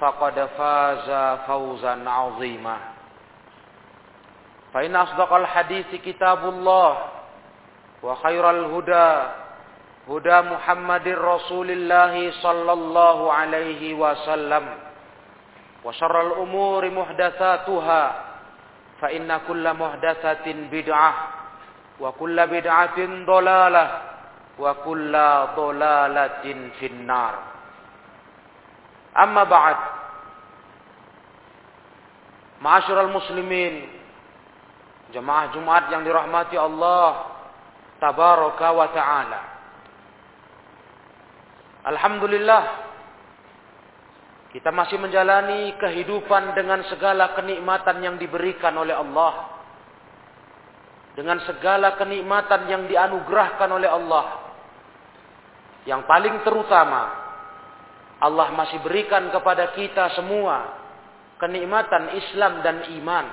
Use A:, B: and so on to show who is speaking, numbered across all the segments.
A: فقد فاز فوزا عظيما فإن أصدق الحديث كتاب الله وخير الهدى هدى محمد رسول الله صلى الله عليه وسلم وشر الأمور محدثاتها فإن كل محدثة بدعة وكل بدعة ضلالة وكل ضلالة في النار Amma ba'd. Ma'asyiral muslimin. Jemaah Jumat yang dirahmati Allah tabaraka wa taala. Alhamdulillah kita masih menjalani kehidupan dengan segala kenikmatan yang diberikan oleh Allah. Dengan segala kenikmatan yang dianugerahkan oleh Allah. Yang paling terutama Allah masih berikan kepada kita semua kenikmatan Islam dan iman.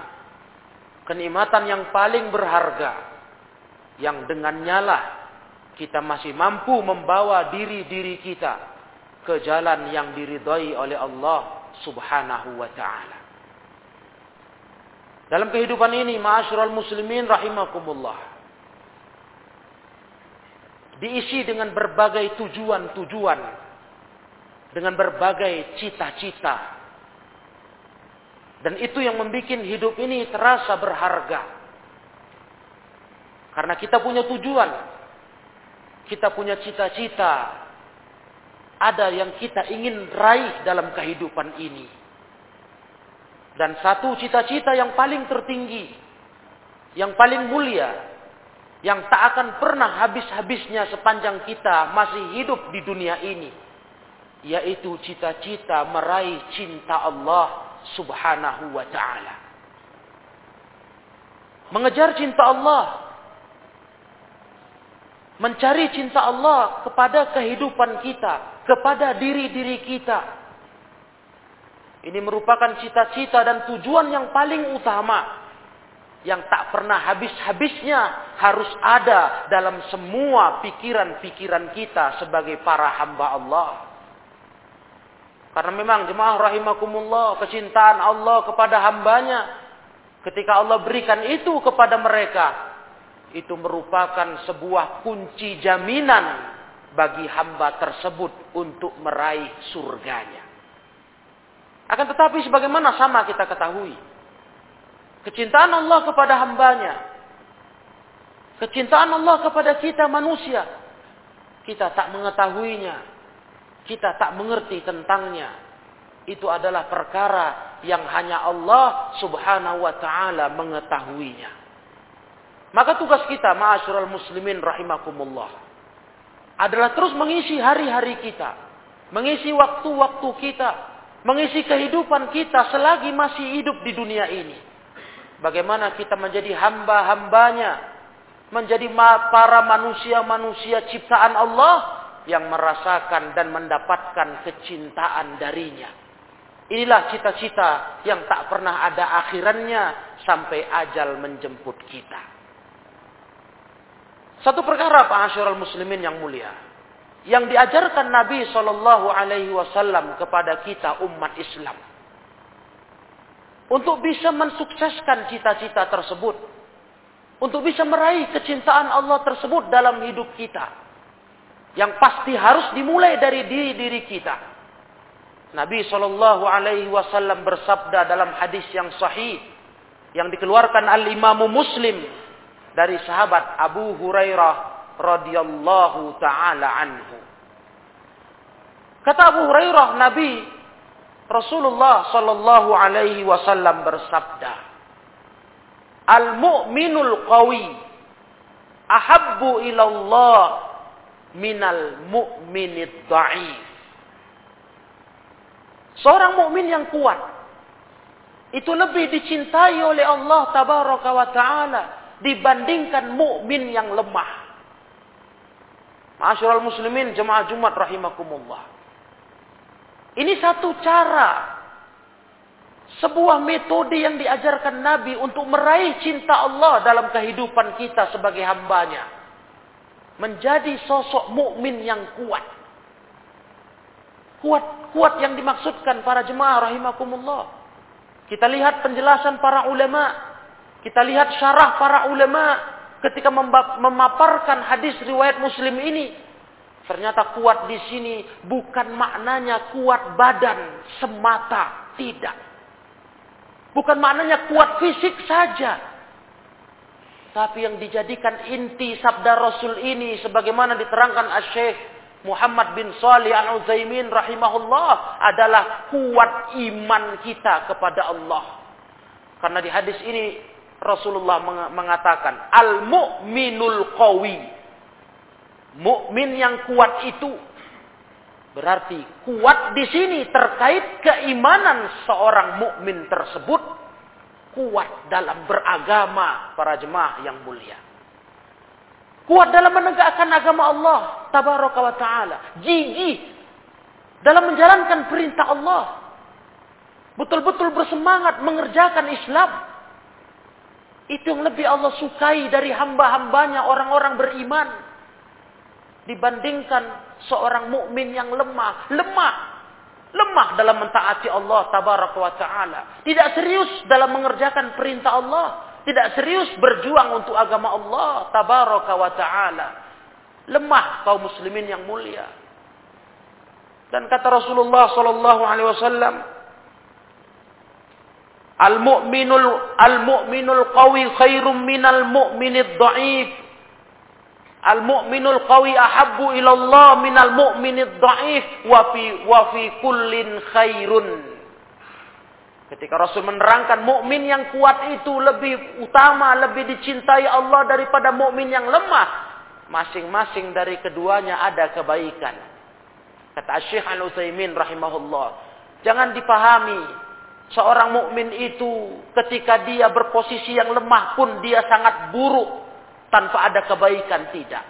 A: Kenikmatan yang paling berharga. Yang dengannya lah kita masih mampu membawa diri-diri kita ke jalan yang diridhai oleh Allah subhanahu wa ta'ala. Dalam kehidupan ini, ma'asyiral muslimin rahimakumullah. Diisi dengan berbagai tujuan-tujuan dengan berbagai cita-cita. Dan itu yang membuat hidup ini terasa berharga. Karena kita punya tujuan. Kita punya cita-cita. Ada yang kita ingin raih dalam kehidupan ini. Dan satu cita-cita yang paling tertinggi. Yang paling mulia. Yang tak akan pernah habis-habisnya sepanjang kita masih hidup di dunia ini yaitu cita-cita meraih cinta Allah Subhanahu wa taala. Mengejar cinta Allah mencari cinta Allah kepada kehidupan kita, kepada diri-diri kita. Ini merupakan cita-cita dan tujuan yang paling utama yang tak pernah habis-habisnya harus ada dalam semua pikiran-pikiran kita sebagai para hamba Allah. Karena memang jemaah rahimakumullah, kecintaan Allah kepada hambanya. Ketika Allah berikan itu kepada mereka. Itu merupakan sebuah kunci jaminan bagi hamba tersebut untuk meraih surganya. Akan tetapi sebagaimana sama kita ketahui. Kecintaan Allah kepada hambanya. Kecintaan Allah kepada kita manusia. Kita tak mengetahuinya kita tak mengerti tentangnya. Itu adalah perkara yang hanya Allah subhanahu wa ta'ala mengetahuinya. Maka tugas kita, ma'asyiral muslimin rahimakumullah. Adalah terus mengisi hari-hari kita. Mengisi waktu-waktu kita. Mengisi kehidupan kita selagi masih hidup di dunia ini. Bagaimana kita menjadi hamba-hambanya. Menjadi para manusia-manusia ciptaan Allah yang merasakan dan mendapatkan kecintaan darinya. Inilah cita-cita yang tak pernah ada akhirannya sampai ajal menjemput kita. Satu perkara Pak Asyurul Muslimin yang mulia. Yang diajarkan Nabi Shallallahu Alaihi Wasallam kepada kita umat Islam. Untuk bisa mensukseskan cita-cita tersebut. Untuk bisa meraih kecintaan Allah tersebut dalam hidup kita. Yang pasti harus dimulai dari diri-diri kita. Nabi Shallallahu Alaihi Wasallam bersabda dalam hadis yang sahih yang dikeluarkan al Imamu Muslim dari sahabat Abu Hurairah radhiyallahu taala anhu. Kata Abu Hurairah Nabi Rasulullah sallallahu alaihi wasallam bersabda Al-mu'minul qawi ahabbu ila Allah minal mu'minid dha'if. Seorang mukmin yang kuat itu lebih dicintai oleh Allah tabaraka wa taala dibandingkan mukmin yang lemah. Masyarul muslimin jemaah Jumat rahimakumullah. Ini satu cara sebuah metode yang diajarkan Nabi untuk meraih cinta Allah dalam kehidupan kita sebagai hambanya. Menjadi sosok mukmin yang kuat. Kuat kuat yang dimaksudkan para jemaah rahimakumullah. Kita lihat penjelasan para ulama kita lihat syarah para ulama ketika memaparkan hadis riwayat Muslim ini. Ternyata kuat di sini bukan maknanya kuat badan semata, tidak. Bukan maknanya kuat fisik saja. Tapi yang dijadikan inti sabda Rasul ini sebagaimana diterangkan Syekh Muhammad bin Salih Al-Utsaimin rahimahullah adalah kuat iman kita kepada Allah. Karena di hadis ini Rasulullah mengatakan al-mu'minul qawi. Mukmin yang kuat itu berarti kuat di sini terkait keimanan seorang mukmin tersebut kuat dalam beragama para jemaah yang mulia. Kuat dalam menegakkan agama Allah tabaraka wa taala, gigih dalam menjalankan perintah Allah. Betul-betul bersemangat mengerjakan Islam itu yang lebih Allah sukai dari hamba-hambanya orang-orang beriman. Dibandingkan seorang mukmin yang lemah. Lemah. Lemah dalam mentaati Allah tabaraka wa ta'ala. Tidak serius dalam mengerjakan perintah Allah. Tidak serius berjuang untuk agama Allah tabaraka wa ta'ala. Lemah kaum muslimin yang mulia. Dan kata Rasulullah sallallahu alaihi wasallam, Al-mu'minul al-mu'minul qawi khairum minal mu'minid dha'if. Al-mu'minul qawi ahabbu ila Allah minal mu'minid dha'if wa fi wa fi kullin khairun. Ketika Rasul menerangkan mukmin yang kuat itu lebih utama, lebih dicintai Allah daripada mukmin yang lemah, masing-masing dari keduanya ada kebaikan. Kata Syekh Al-Utsaimin rahimahullah, jangan dipahami Seorang mukmin itu ketika dia berposisi yang lemah pun dia sangat buruk tanpa ada kebaikan tidak.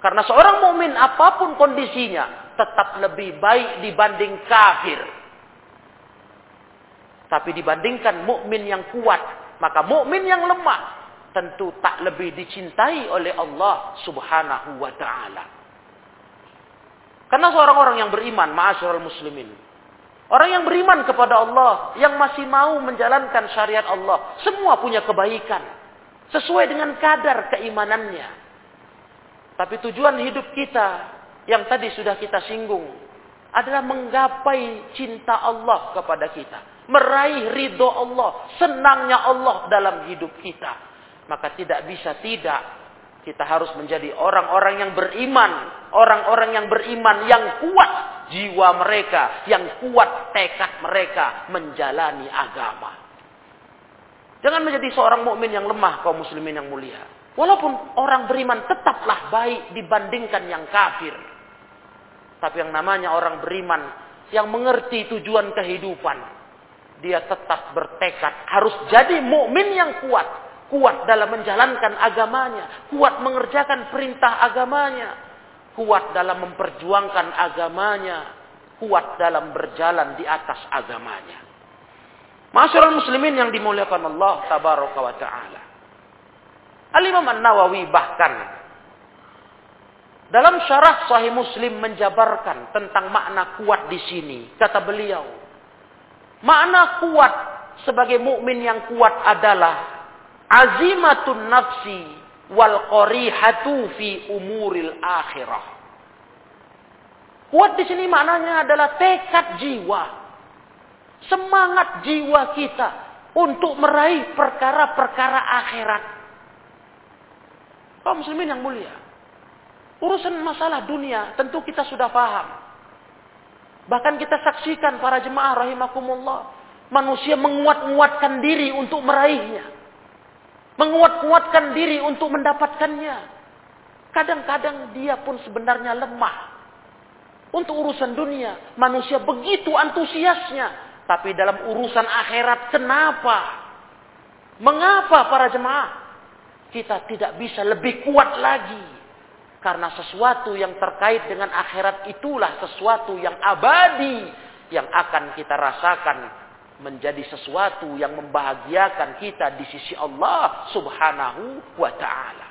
A: Karena seorang mukmin apa pun kondisinya tetap lebih baik dibanding kafir. Tapi dibandingkan mukmin yang kuat, maka mukmin yang lemah tentu tak lebih dicintai oleh Allah Subhanahu wa taala. Karena seorang orang yang beriman, ma'asyiral muslimin, Orang yang beriman kepada Allah, yang masih mau menjalankan syariat Allah, semua punya kebaikan. Sesuai dengan kadar keimanannya. Tapi tujuan hidup kita, yang tadi sudah kita singgung, adalah menggapai cinta Allah kepada kita. Meraih ridho Allah, senangnya Allah dalam hidup kita. Maka tidak bisa tidak, kita harus menjadi orang-orang yang beriman. Orang-orang yang beriman yang kuat jiwa mereka, yang kuat tekad mereka menjalani agama. Jangan menjadi seorang mukmin yang lemah kaum muslimin yang mulia. Walaupun orang beriman tetaplah baik dibandingkan yang kafir. Tapi yang namanya orang beriman yang mengerti tujuan kehidupan, dia tetap bertekad harus jadi mukmin yang kuat, kuat dalam menjalankan agamanya, kuat mengerjakan perintah agamanya, kuat dalam memperjuangkan agamanya, kuat dalam berjalan di atas agamanya. Masyarakat muslimin yang dimuliakan Allah tabaraka wa ta'ala. Al-Imam An-Nawawi bahkan dalam syarah Sahih Muslim menjabarkan tentang makna kuat di sini. Kata beliau, makna kuat sebagai mukmin yang kuat adalah azimatun nafsi wal qarihatu fi umuril akhirah. Kuat di sini maknanya adalah tekad jiwa Semangat jiwa kita untuk meraih perkara-perkara akhirat. Kaum muslimin yang mulia. Urusan masalah dunia tentu kita sudah paham. Bahkan kita saksikan para jemaah rahimakumullah. Manusia menguat-nguatkan diri untuk meraihnya. Menguat-nguatkan diri untuk mendapatkannya. Kadang-kadang dia pun sebenarnya lemah. Untuk urusan dunia, manusia begitu antusiasnya tapi dalam urusan akhirat kenapa? Mengapa para jemaah? Kita tidak bisa lebih kuat lagi. Karena sesuatu yang terkait dengan akhirat itulah sesuatu yang abadi. Yang akan kita rasakan menjadi sesuatu yang membahagiakan kita di sisi Allah subhanahu wa ta'ala.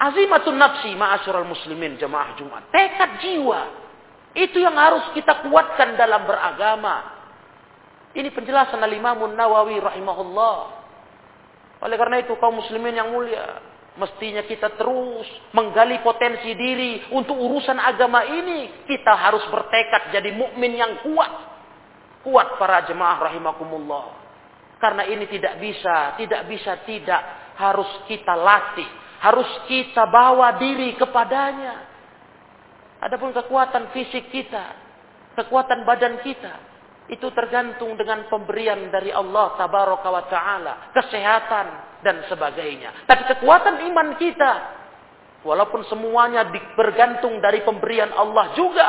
A: Azimatun nafsi ma'asyurul muslimin jemaah Jumat. Tekad jiwa. Itu yang harus kita kuatkan dalam beragama. Ini penjelasan Al-Imam Nawawi rahimahullah. Oleh karena itu kaum muslimin yang mulia, mestinya kita terus menggali potensi diri untuk urusan agama ini. Kita harus bertekad jadi mukmin yang kuat. Kuat para jemaah rahimakumullah. Karena ini tidak bisa, tidak bisa tidak harus kita latih, harus kita bawa diri kepadanya. Adapun kekuatan fisik kita, kekuatan badan kita, itu tergantung dengan pemberian dari Allah tabaraka wa taala, kesehatan dan sebagainya. Tapi kekuatan iman kita walaupun semuanya bergantung dari pemberian Allah juga,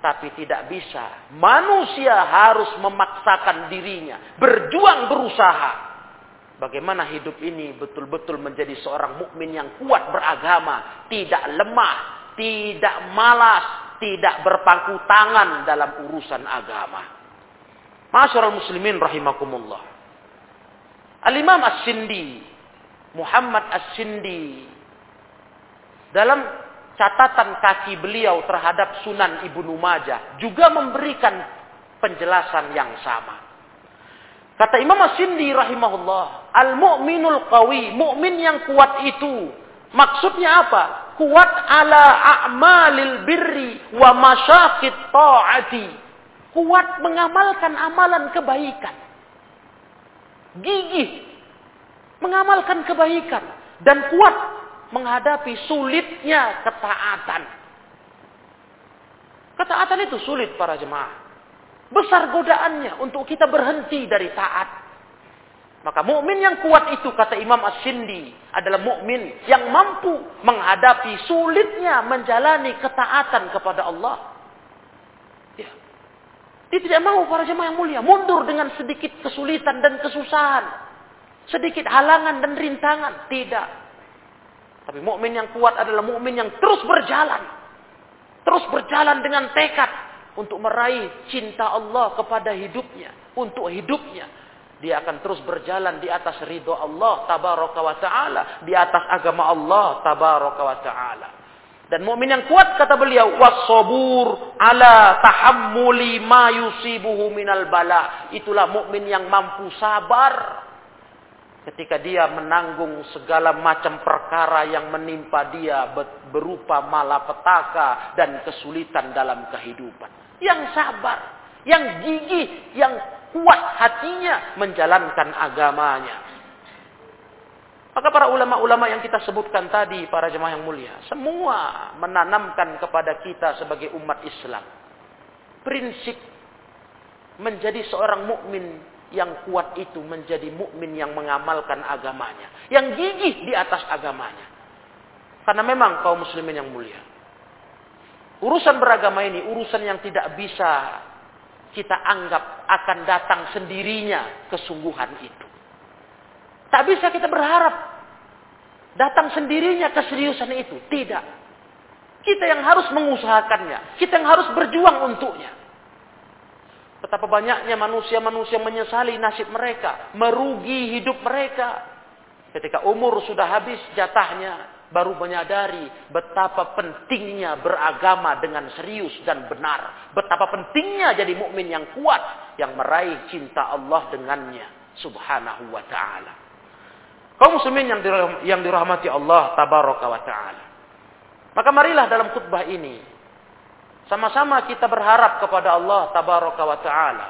A: tapi tidak bisa. Manusia harus memaksakan dirinya, berjuang berusaha. Bagaimana hidup ini betul-betul menjadi seorang mukmin yang kuat beragama, tidak lemah, tidak malas, tidak berpangku tangan dalam urusan agama. Masyarul muslimin rahimakumullah. Al-Imam As-Sindi, Muhammad As-Sindi, dalam catatan kaki beliau terhadap Sunan Ibnu Majah juga memberikan penjelasan yang sama. Kata Imam As-Sindi rahimahullah, al-mu'minul qawi, mukmin yang kuat itu maksudnya apa? Kuat ala a'malil birri wa masyaqit ta'ati kuat mengamalkan amalan kebaikan. Gigih mengamalkan kebaikan dan kuat menghadapi sulitnya ketaatan. Ketaatan itu sulit para jemaah. Besar godaannya untuk kita berhenti dari taat. Maka mukmin yang kuat itu kata Imam As-Sindi adalah mukmin yang mampu menghadapi sulitnya menjalani ketaatan kepada Allah. Dia tidak mau para jemaah yang mulia mundur dengan sedikit kesulitan dan kesusahan. Sedikit halangan dan rintangan. Tidak. Tapi mukmin yang kuat adalah mukmin yang terus berjalan. Terus berjalan dengan tekad untuk meraih cinta Allah kepada hidupnya, untuk hidupnya. Dia akan terus berjalan di atas ridho Allah tabaraka wa taala, di atas agama Allah tabaraka wa taala. Dan mukmin yang kuat kata beliau wasobur ala tahammuli ma yusibuhu minal bala. Itulah mukmin yang mampu sabar ketika dia menanggung segala macam perkara yang menimpa dia berupa malapetaka dan kesulitan dalam kehidupan. Yang sabar, yang gigih, yang kuat hatinya menjalankan agamanya. Maka para ulama-ulama yang kita sebutkan tadi, para jemaah yang mulia, semua menanamkan kepada kita sebagai umat Islam prinsip menjadi seorang mukmin yang kuat itu menjadi mukmin yang mengamalkan agamanya, yang gigih di atas agamanya. Karena memang kaum muslimin yang mulia, urusan beragama ini urusan yang tidak bisa kita anggap akan datang sendirinya kesungguhan itu. Tak bisa kita berharap datang sendirinya keseriusan itu. Tidak. Kita yang harus mengusahakannya. Kita yang harus berjuang untuknya. Betapa banyaknya manusia-manusia menyesali nasib mereka, merugi hidup mereka. Ketika umur sudah habis jatahnya, baru menyadari betapa pentingnya beragama dengan serius dan benar. Betapa pentingnya jadi mukmin yang kuat yang meraih cinta Allah dengannya subhanahu wa taala. Kaum muslimin yang yang dirahmati Allah tabaraka wa taala. Maka marilah dalam khutbah ini sama-sama kita berharap kepada Allah tabaraka wa taala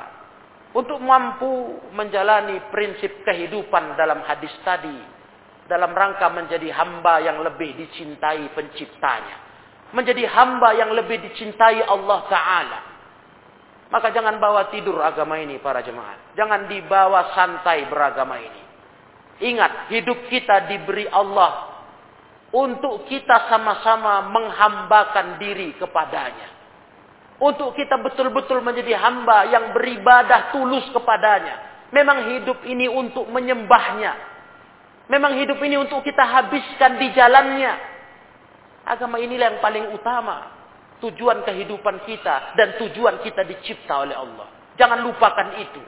A: untuk mampu menjalani prinsip kehidupan dalam hadis tadi dalam rangka menjadi hamba yang lebih dicintai penciptanya. Menjadi hamba yang lebih dicintai Allah Ta'ala. Maka jangan bawa tidur agama ini para jemaat. Jangan dibawa santai beragama ini. Ingat, hidup kita diberi Allah untuk kita sama-sama menghambakan diri kepadanya. Untuk kita betul-betul menjadi hamba yang beribadah tulus kepadanya. Memang hidup ini untuk menyembahnya. Memang hidup ini untuk kita habiskan di jalannya. Agama inilah yang paling utama. Tujuan kehidupan kita dan tujuan kita dicipta oleh Allah. Jangan lupakan itu.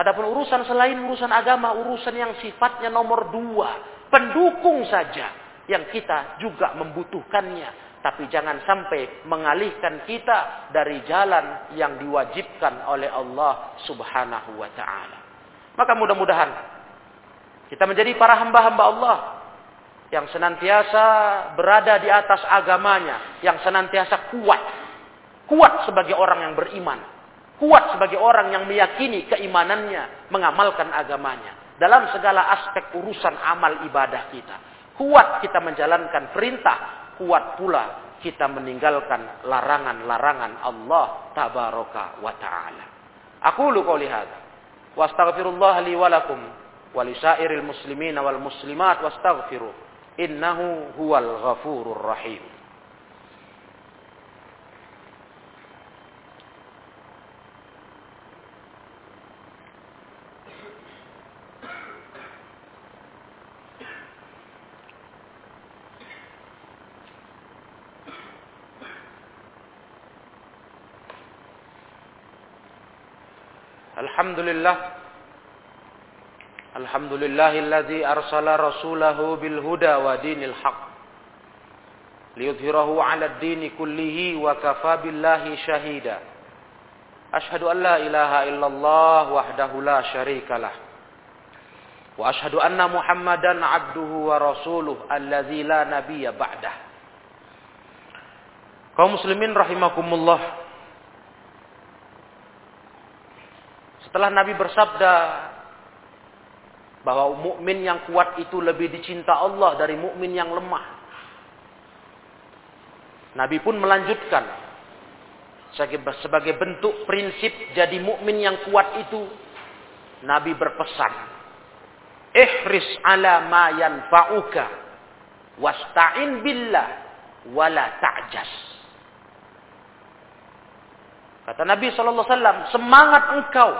A: Adapun urusan selain urusan agama, urusan yang sifatnya nomor dua. Pendukung saja yang kita juga membutuhkannya. Tapi jangan sampai mengalihkan kita dari jalan yang diwajibkan oleh Allah subhanahu wa ta'ala. Maka mudah-mudahan kita menjadi para hamba-hamba Allah yang senantiasa berada di atas agamanya, yang senantiasa kuat. Kuat sebagai orang yang beriman. Kuat sebagai orang yang meyakini keimanannya, mengamalkan agamanya. Dalam segala aspek urusan amal ibadah kita. Kuat kita menjalankan perintah, kuat pula kita meninggalkan larangan-larangan Allah tabaraka wa taala. Aku lu qouli hadza wa astaghfirullah li wa lakum wa li sairil muslimin wal muslimat wastaghfiru innahu huwal ghafurur rahim. لله الحمد لله الذي أرسل رسوله بالهدى ودين الحق ليظهره على الدين كله وكفى بالله شهيدا أشهد أن لا إله إلا الله وحده لا شريك له وأشهد أن محمدا عبده ورسوله الذي لا نبي بعده kaum muslimin rahimakumullah. Setelah Nabi bersabda bahwa mukmin yang kuat itu lebih dicinta Allah dari mukmin yang lemah. Nabi pun melanjutkan sebagai bentuk prinsip jadi mukmin yang kuat itu Nabi berpesan ihris ala ma yanfa'uka wasta'in billah wala ta'jas kata Nabi sallallahu alaihi wasallam semangat engkau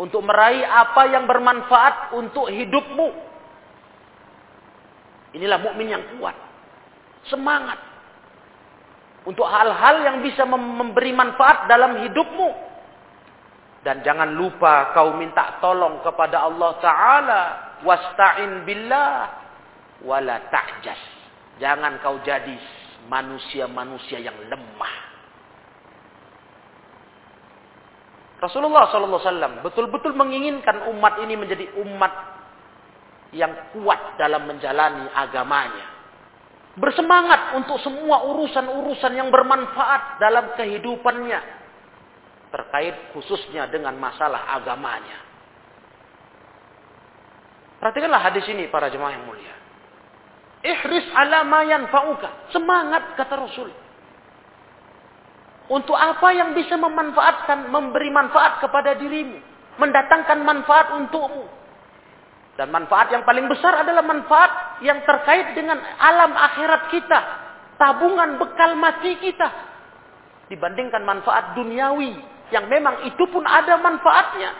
A: untuk meraih apa yang bermanfaat untuk hidupmu. Inilah mukmin yang kuat. Semangat untuk hal-hal yang bisa memberi manfaat dalam hidupmu. Dan jangan lupa kau minta tolong kepada Allah Ta'ala. Wasta'in billah. Wala ta'jas. Jangan kau jadi manusia-manusia yang lemah. Rasulullah SAW betul-betul menginginkan umat ini menjadi umat yang kuat dalam menjalani agamanya. Bersemangat untuk semua urusan-urusan yang bermanfaat dalam kehidupannya. Terkait khususnya dengan masalah agamanya. Perhatikanlah hadis ini para jemaah yang mulia. Ihris ala ma yanfa'uka. Semangat kata Rasul. Untuk apa yang bisa memanfaatkan, memberi manfaat kepada dirimu. Mendatangkan manfaat untukmu. Dan manfaat yang paling besar adalah manfaat yang terkait dengan alam akhirat kita. Tabungan bekal mati kita. Dibandingkan manfaat duniawi. Yang memang itu pun ada manfaatnya.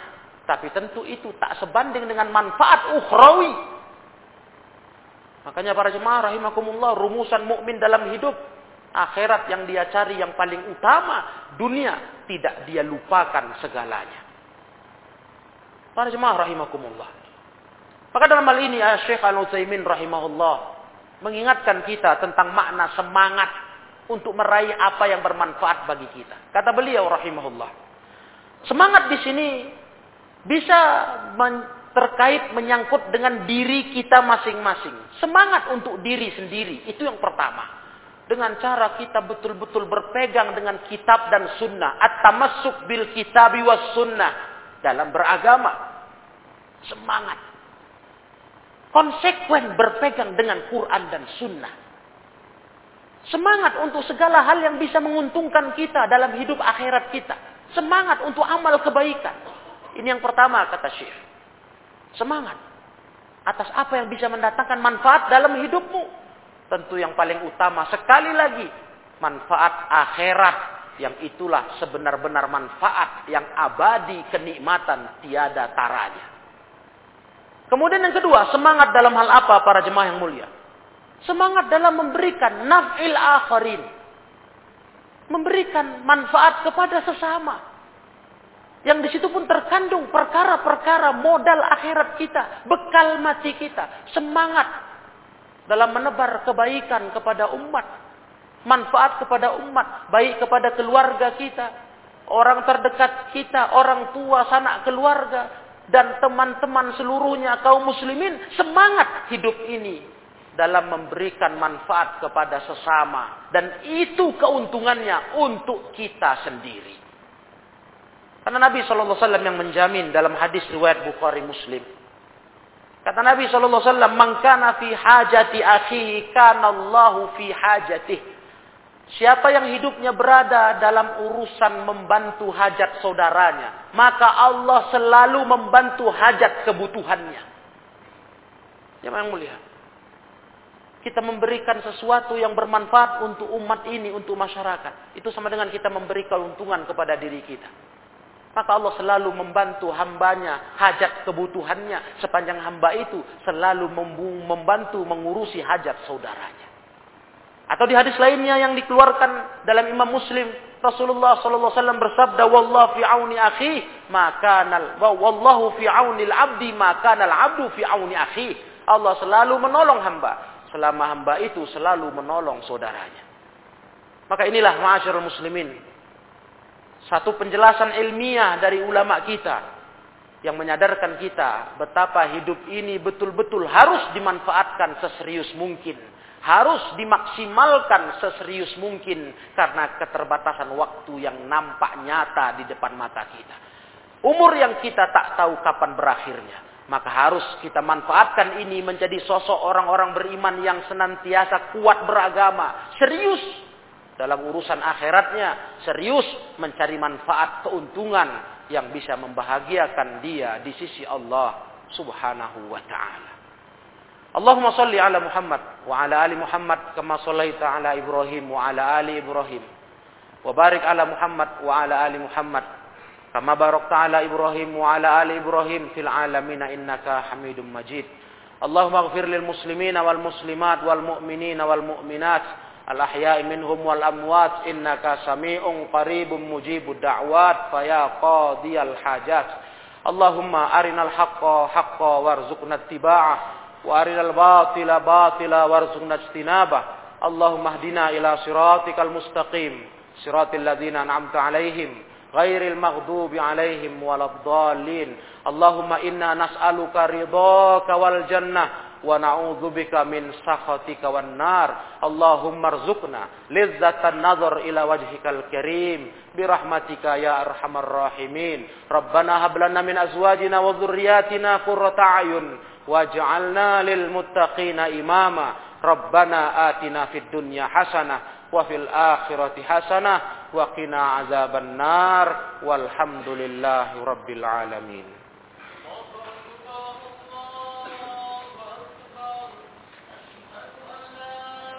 A: Tapi tentu itu tak sebanding dengan manfaat ukhrawi. Makanya para jemaah rahimakumullah rumusan mukmin dalam hidup akhirat yang dia cari yang paling utama, dunia tidak dia lupakan segalanya. Para jemaah rahimakumullah. Maka dalam hal ini Syekh Al-Utsaimin rahimahullah mengingatkan kita tentang makna semangat untuk meraih apa yang bermanfaat bagi kita. Kata beliau rahimahullah. Semangat di sini bisa men terkait menyangkut dengan diri kita masing-masing. Semangat untuk diri sendiri, itu yang pertama. Dengan cara kita betul-betul berpegang dengan kitab dan sunnah. At-tamassuk bil kitabi was sunnah. Dalam beragama. Semangat. Konsekuen berpegang dengan Quran dan sunnah. Semangat untuk segala hal yang bisa menguntungkan kita dalam hidup akhirat kita. Semangat untuk amal kebaikan. Ini yang pertama kata Syekh. Semangat. Atas apa yang bisa mendatangkan manfaat dalam hidupmu. Tentu yang paling utama sekali lagi. Manfaat akhirat. Yang itulah sebenar-benar manfaat yang abadi kenikmatan tiada taranya. Kemudian yang kedua, semangat dalam hal apa para jemaah yang mulia? Semangat dalam memberikan naf'il akharin. Memberikan manfaat kepada sesama. Yang di situ pun terkandung perkara-perkara modal akhirat kita, bekal mati kita, semangat dalam menebar kebaikan kepada umat, manfaat kepada umat, baik kepada keluarga kita, orang terdekat kita, orang tua, sanak keluarga, dan teman-teman seluruhnya kaum muslimin semangat hidup ini dalam memberikan manfaat kepada sesama dan itu keuntungannya untuk kita sendiri. Karena Nabi SAW yang menjamin dalam hadis riwayat Bukhari Muslim. Kata Nabi SAW, Man kana fi hajati akhihi, kana Allahu fi hajatih. Siapa yang hidupnya berada dalam urusan membantu hajat saudaranya, maka Allah selalu membantu hajat kebutuhannya. Yang yang mulia. Kita memberikan sesuatu yang bermanfaat untuk umat ini, untuk masyarakat. Itu sama dengan kita memberi keuntungan kepada diri kita. Maka Allah selalu membantu hambanya, hajat kebutuhannya. Sepanjang hamba itu selalu membantu mengurusi hajat saudaranya. Atau di hadis lainnya yang dikeluarkan dalam Imam Muslim, Rasulullah sallallahu alaihi bersabda, "Wallahu fi auni akhi, maka nal wallahu fi auni al-'abdi, maka nal 'abdu fi auni akhi." Allah selalu menolong hamba selama hamba itu selalu menolong saudaranya. Maka inilah ma'asyiral muslimin, satu penjelasan ilmiah dari ulama kita yang menyadarkan kita betapa hidup ini betul-betul harus dimanfaatkan seserius mungkin. Harus dimaksimalkan seserius mungkin karena keterbatasan waktu yang nampak nyata di depan mata kita. Umur yang kita tak tahu kapan berakhirnya. Maka harus kita manfaatkan ini menjadi sosok orang-orang beriman yang senantiasa kuat beragama. Serius dalam urusan akhiratnya serius mencari manfaat keuntungan yang bisa membahagiakan dia di sisi Allah Subhanahu wa taala. Allahumma salli ala Muhammad wa ala ali Muhammad kama sallaita ala Ibrahim wa ala ali Ibrahim. Wa barik ala Muhammad wa ala ali Muhammad kama barakta ala Ibrahim wa ala ali Ibrahim fil alamin innaka Hamidum Majid. Allahumma ighfir lil muslimin wal muslimat wal mu'minin wal mu'minat الأحياء منهم والأموات إنك سميع قريب مجيب الدعوات فيا قاضي الحاجات. اللهم أرنا الحق حقا وارزقنا اتباعه وأرنا الباطل باطلا وارزقنا اجتنابه. اللهم اهدنا إلى صراطك المستقيم صراط الذين أنعمت عليهم غير المغضوب عليهم ولا الضالين. اللهم إنا نسألك رضاك والجنة ونعوذ بك من سخطك والنار اللهم ارزقنا لذة النظر إلى وجهك الكريم برحمتك يا أرحم الراحمين ربنا هب لنا من أزواجنا وذرياتنا قرة أعين واجعلنا للمتقين إماما ربنا آتنا في الدنيا حسنة وفي الآخرة حسنة وقنا عذاب النار والحمد لله رب العالمين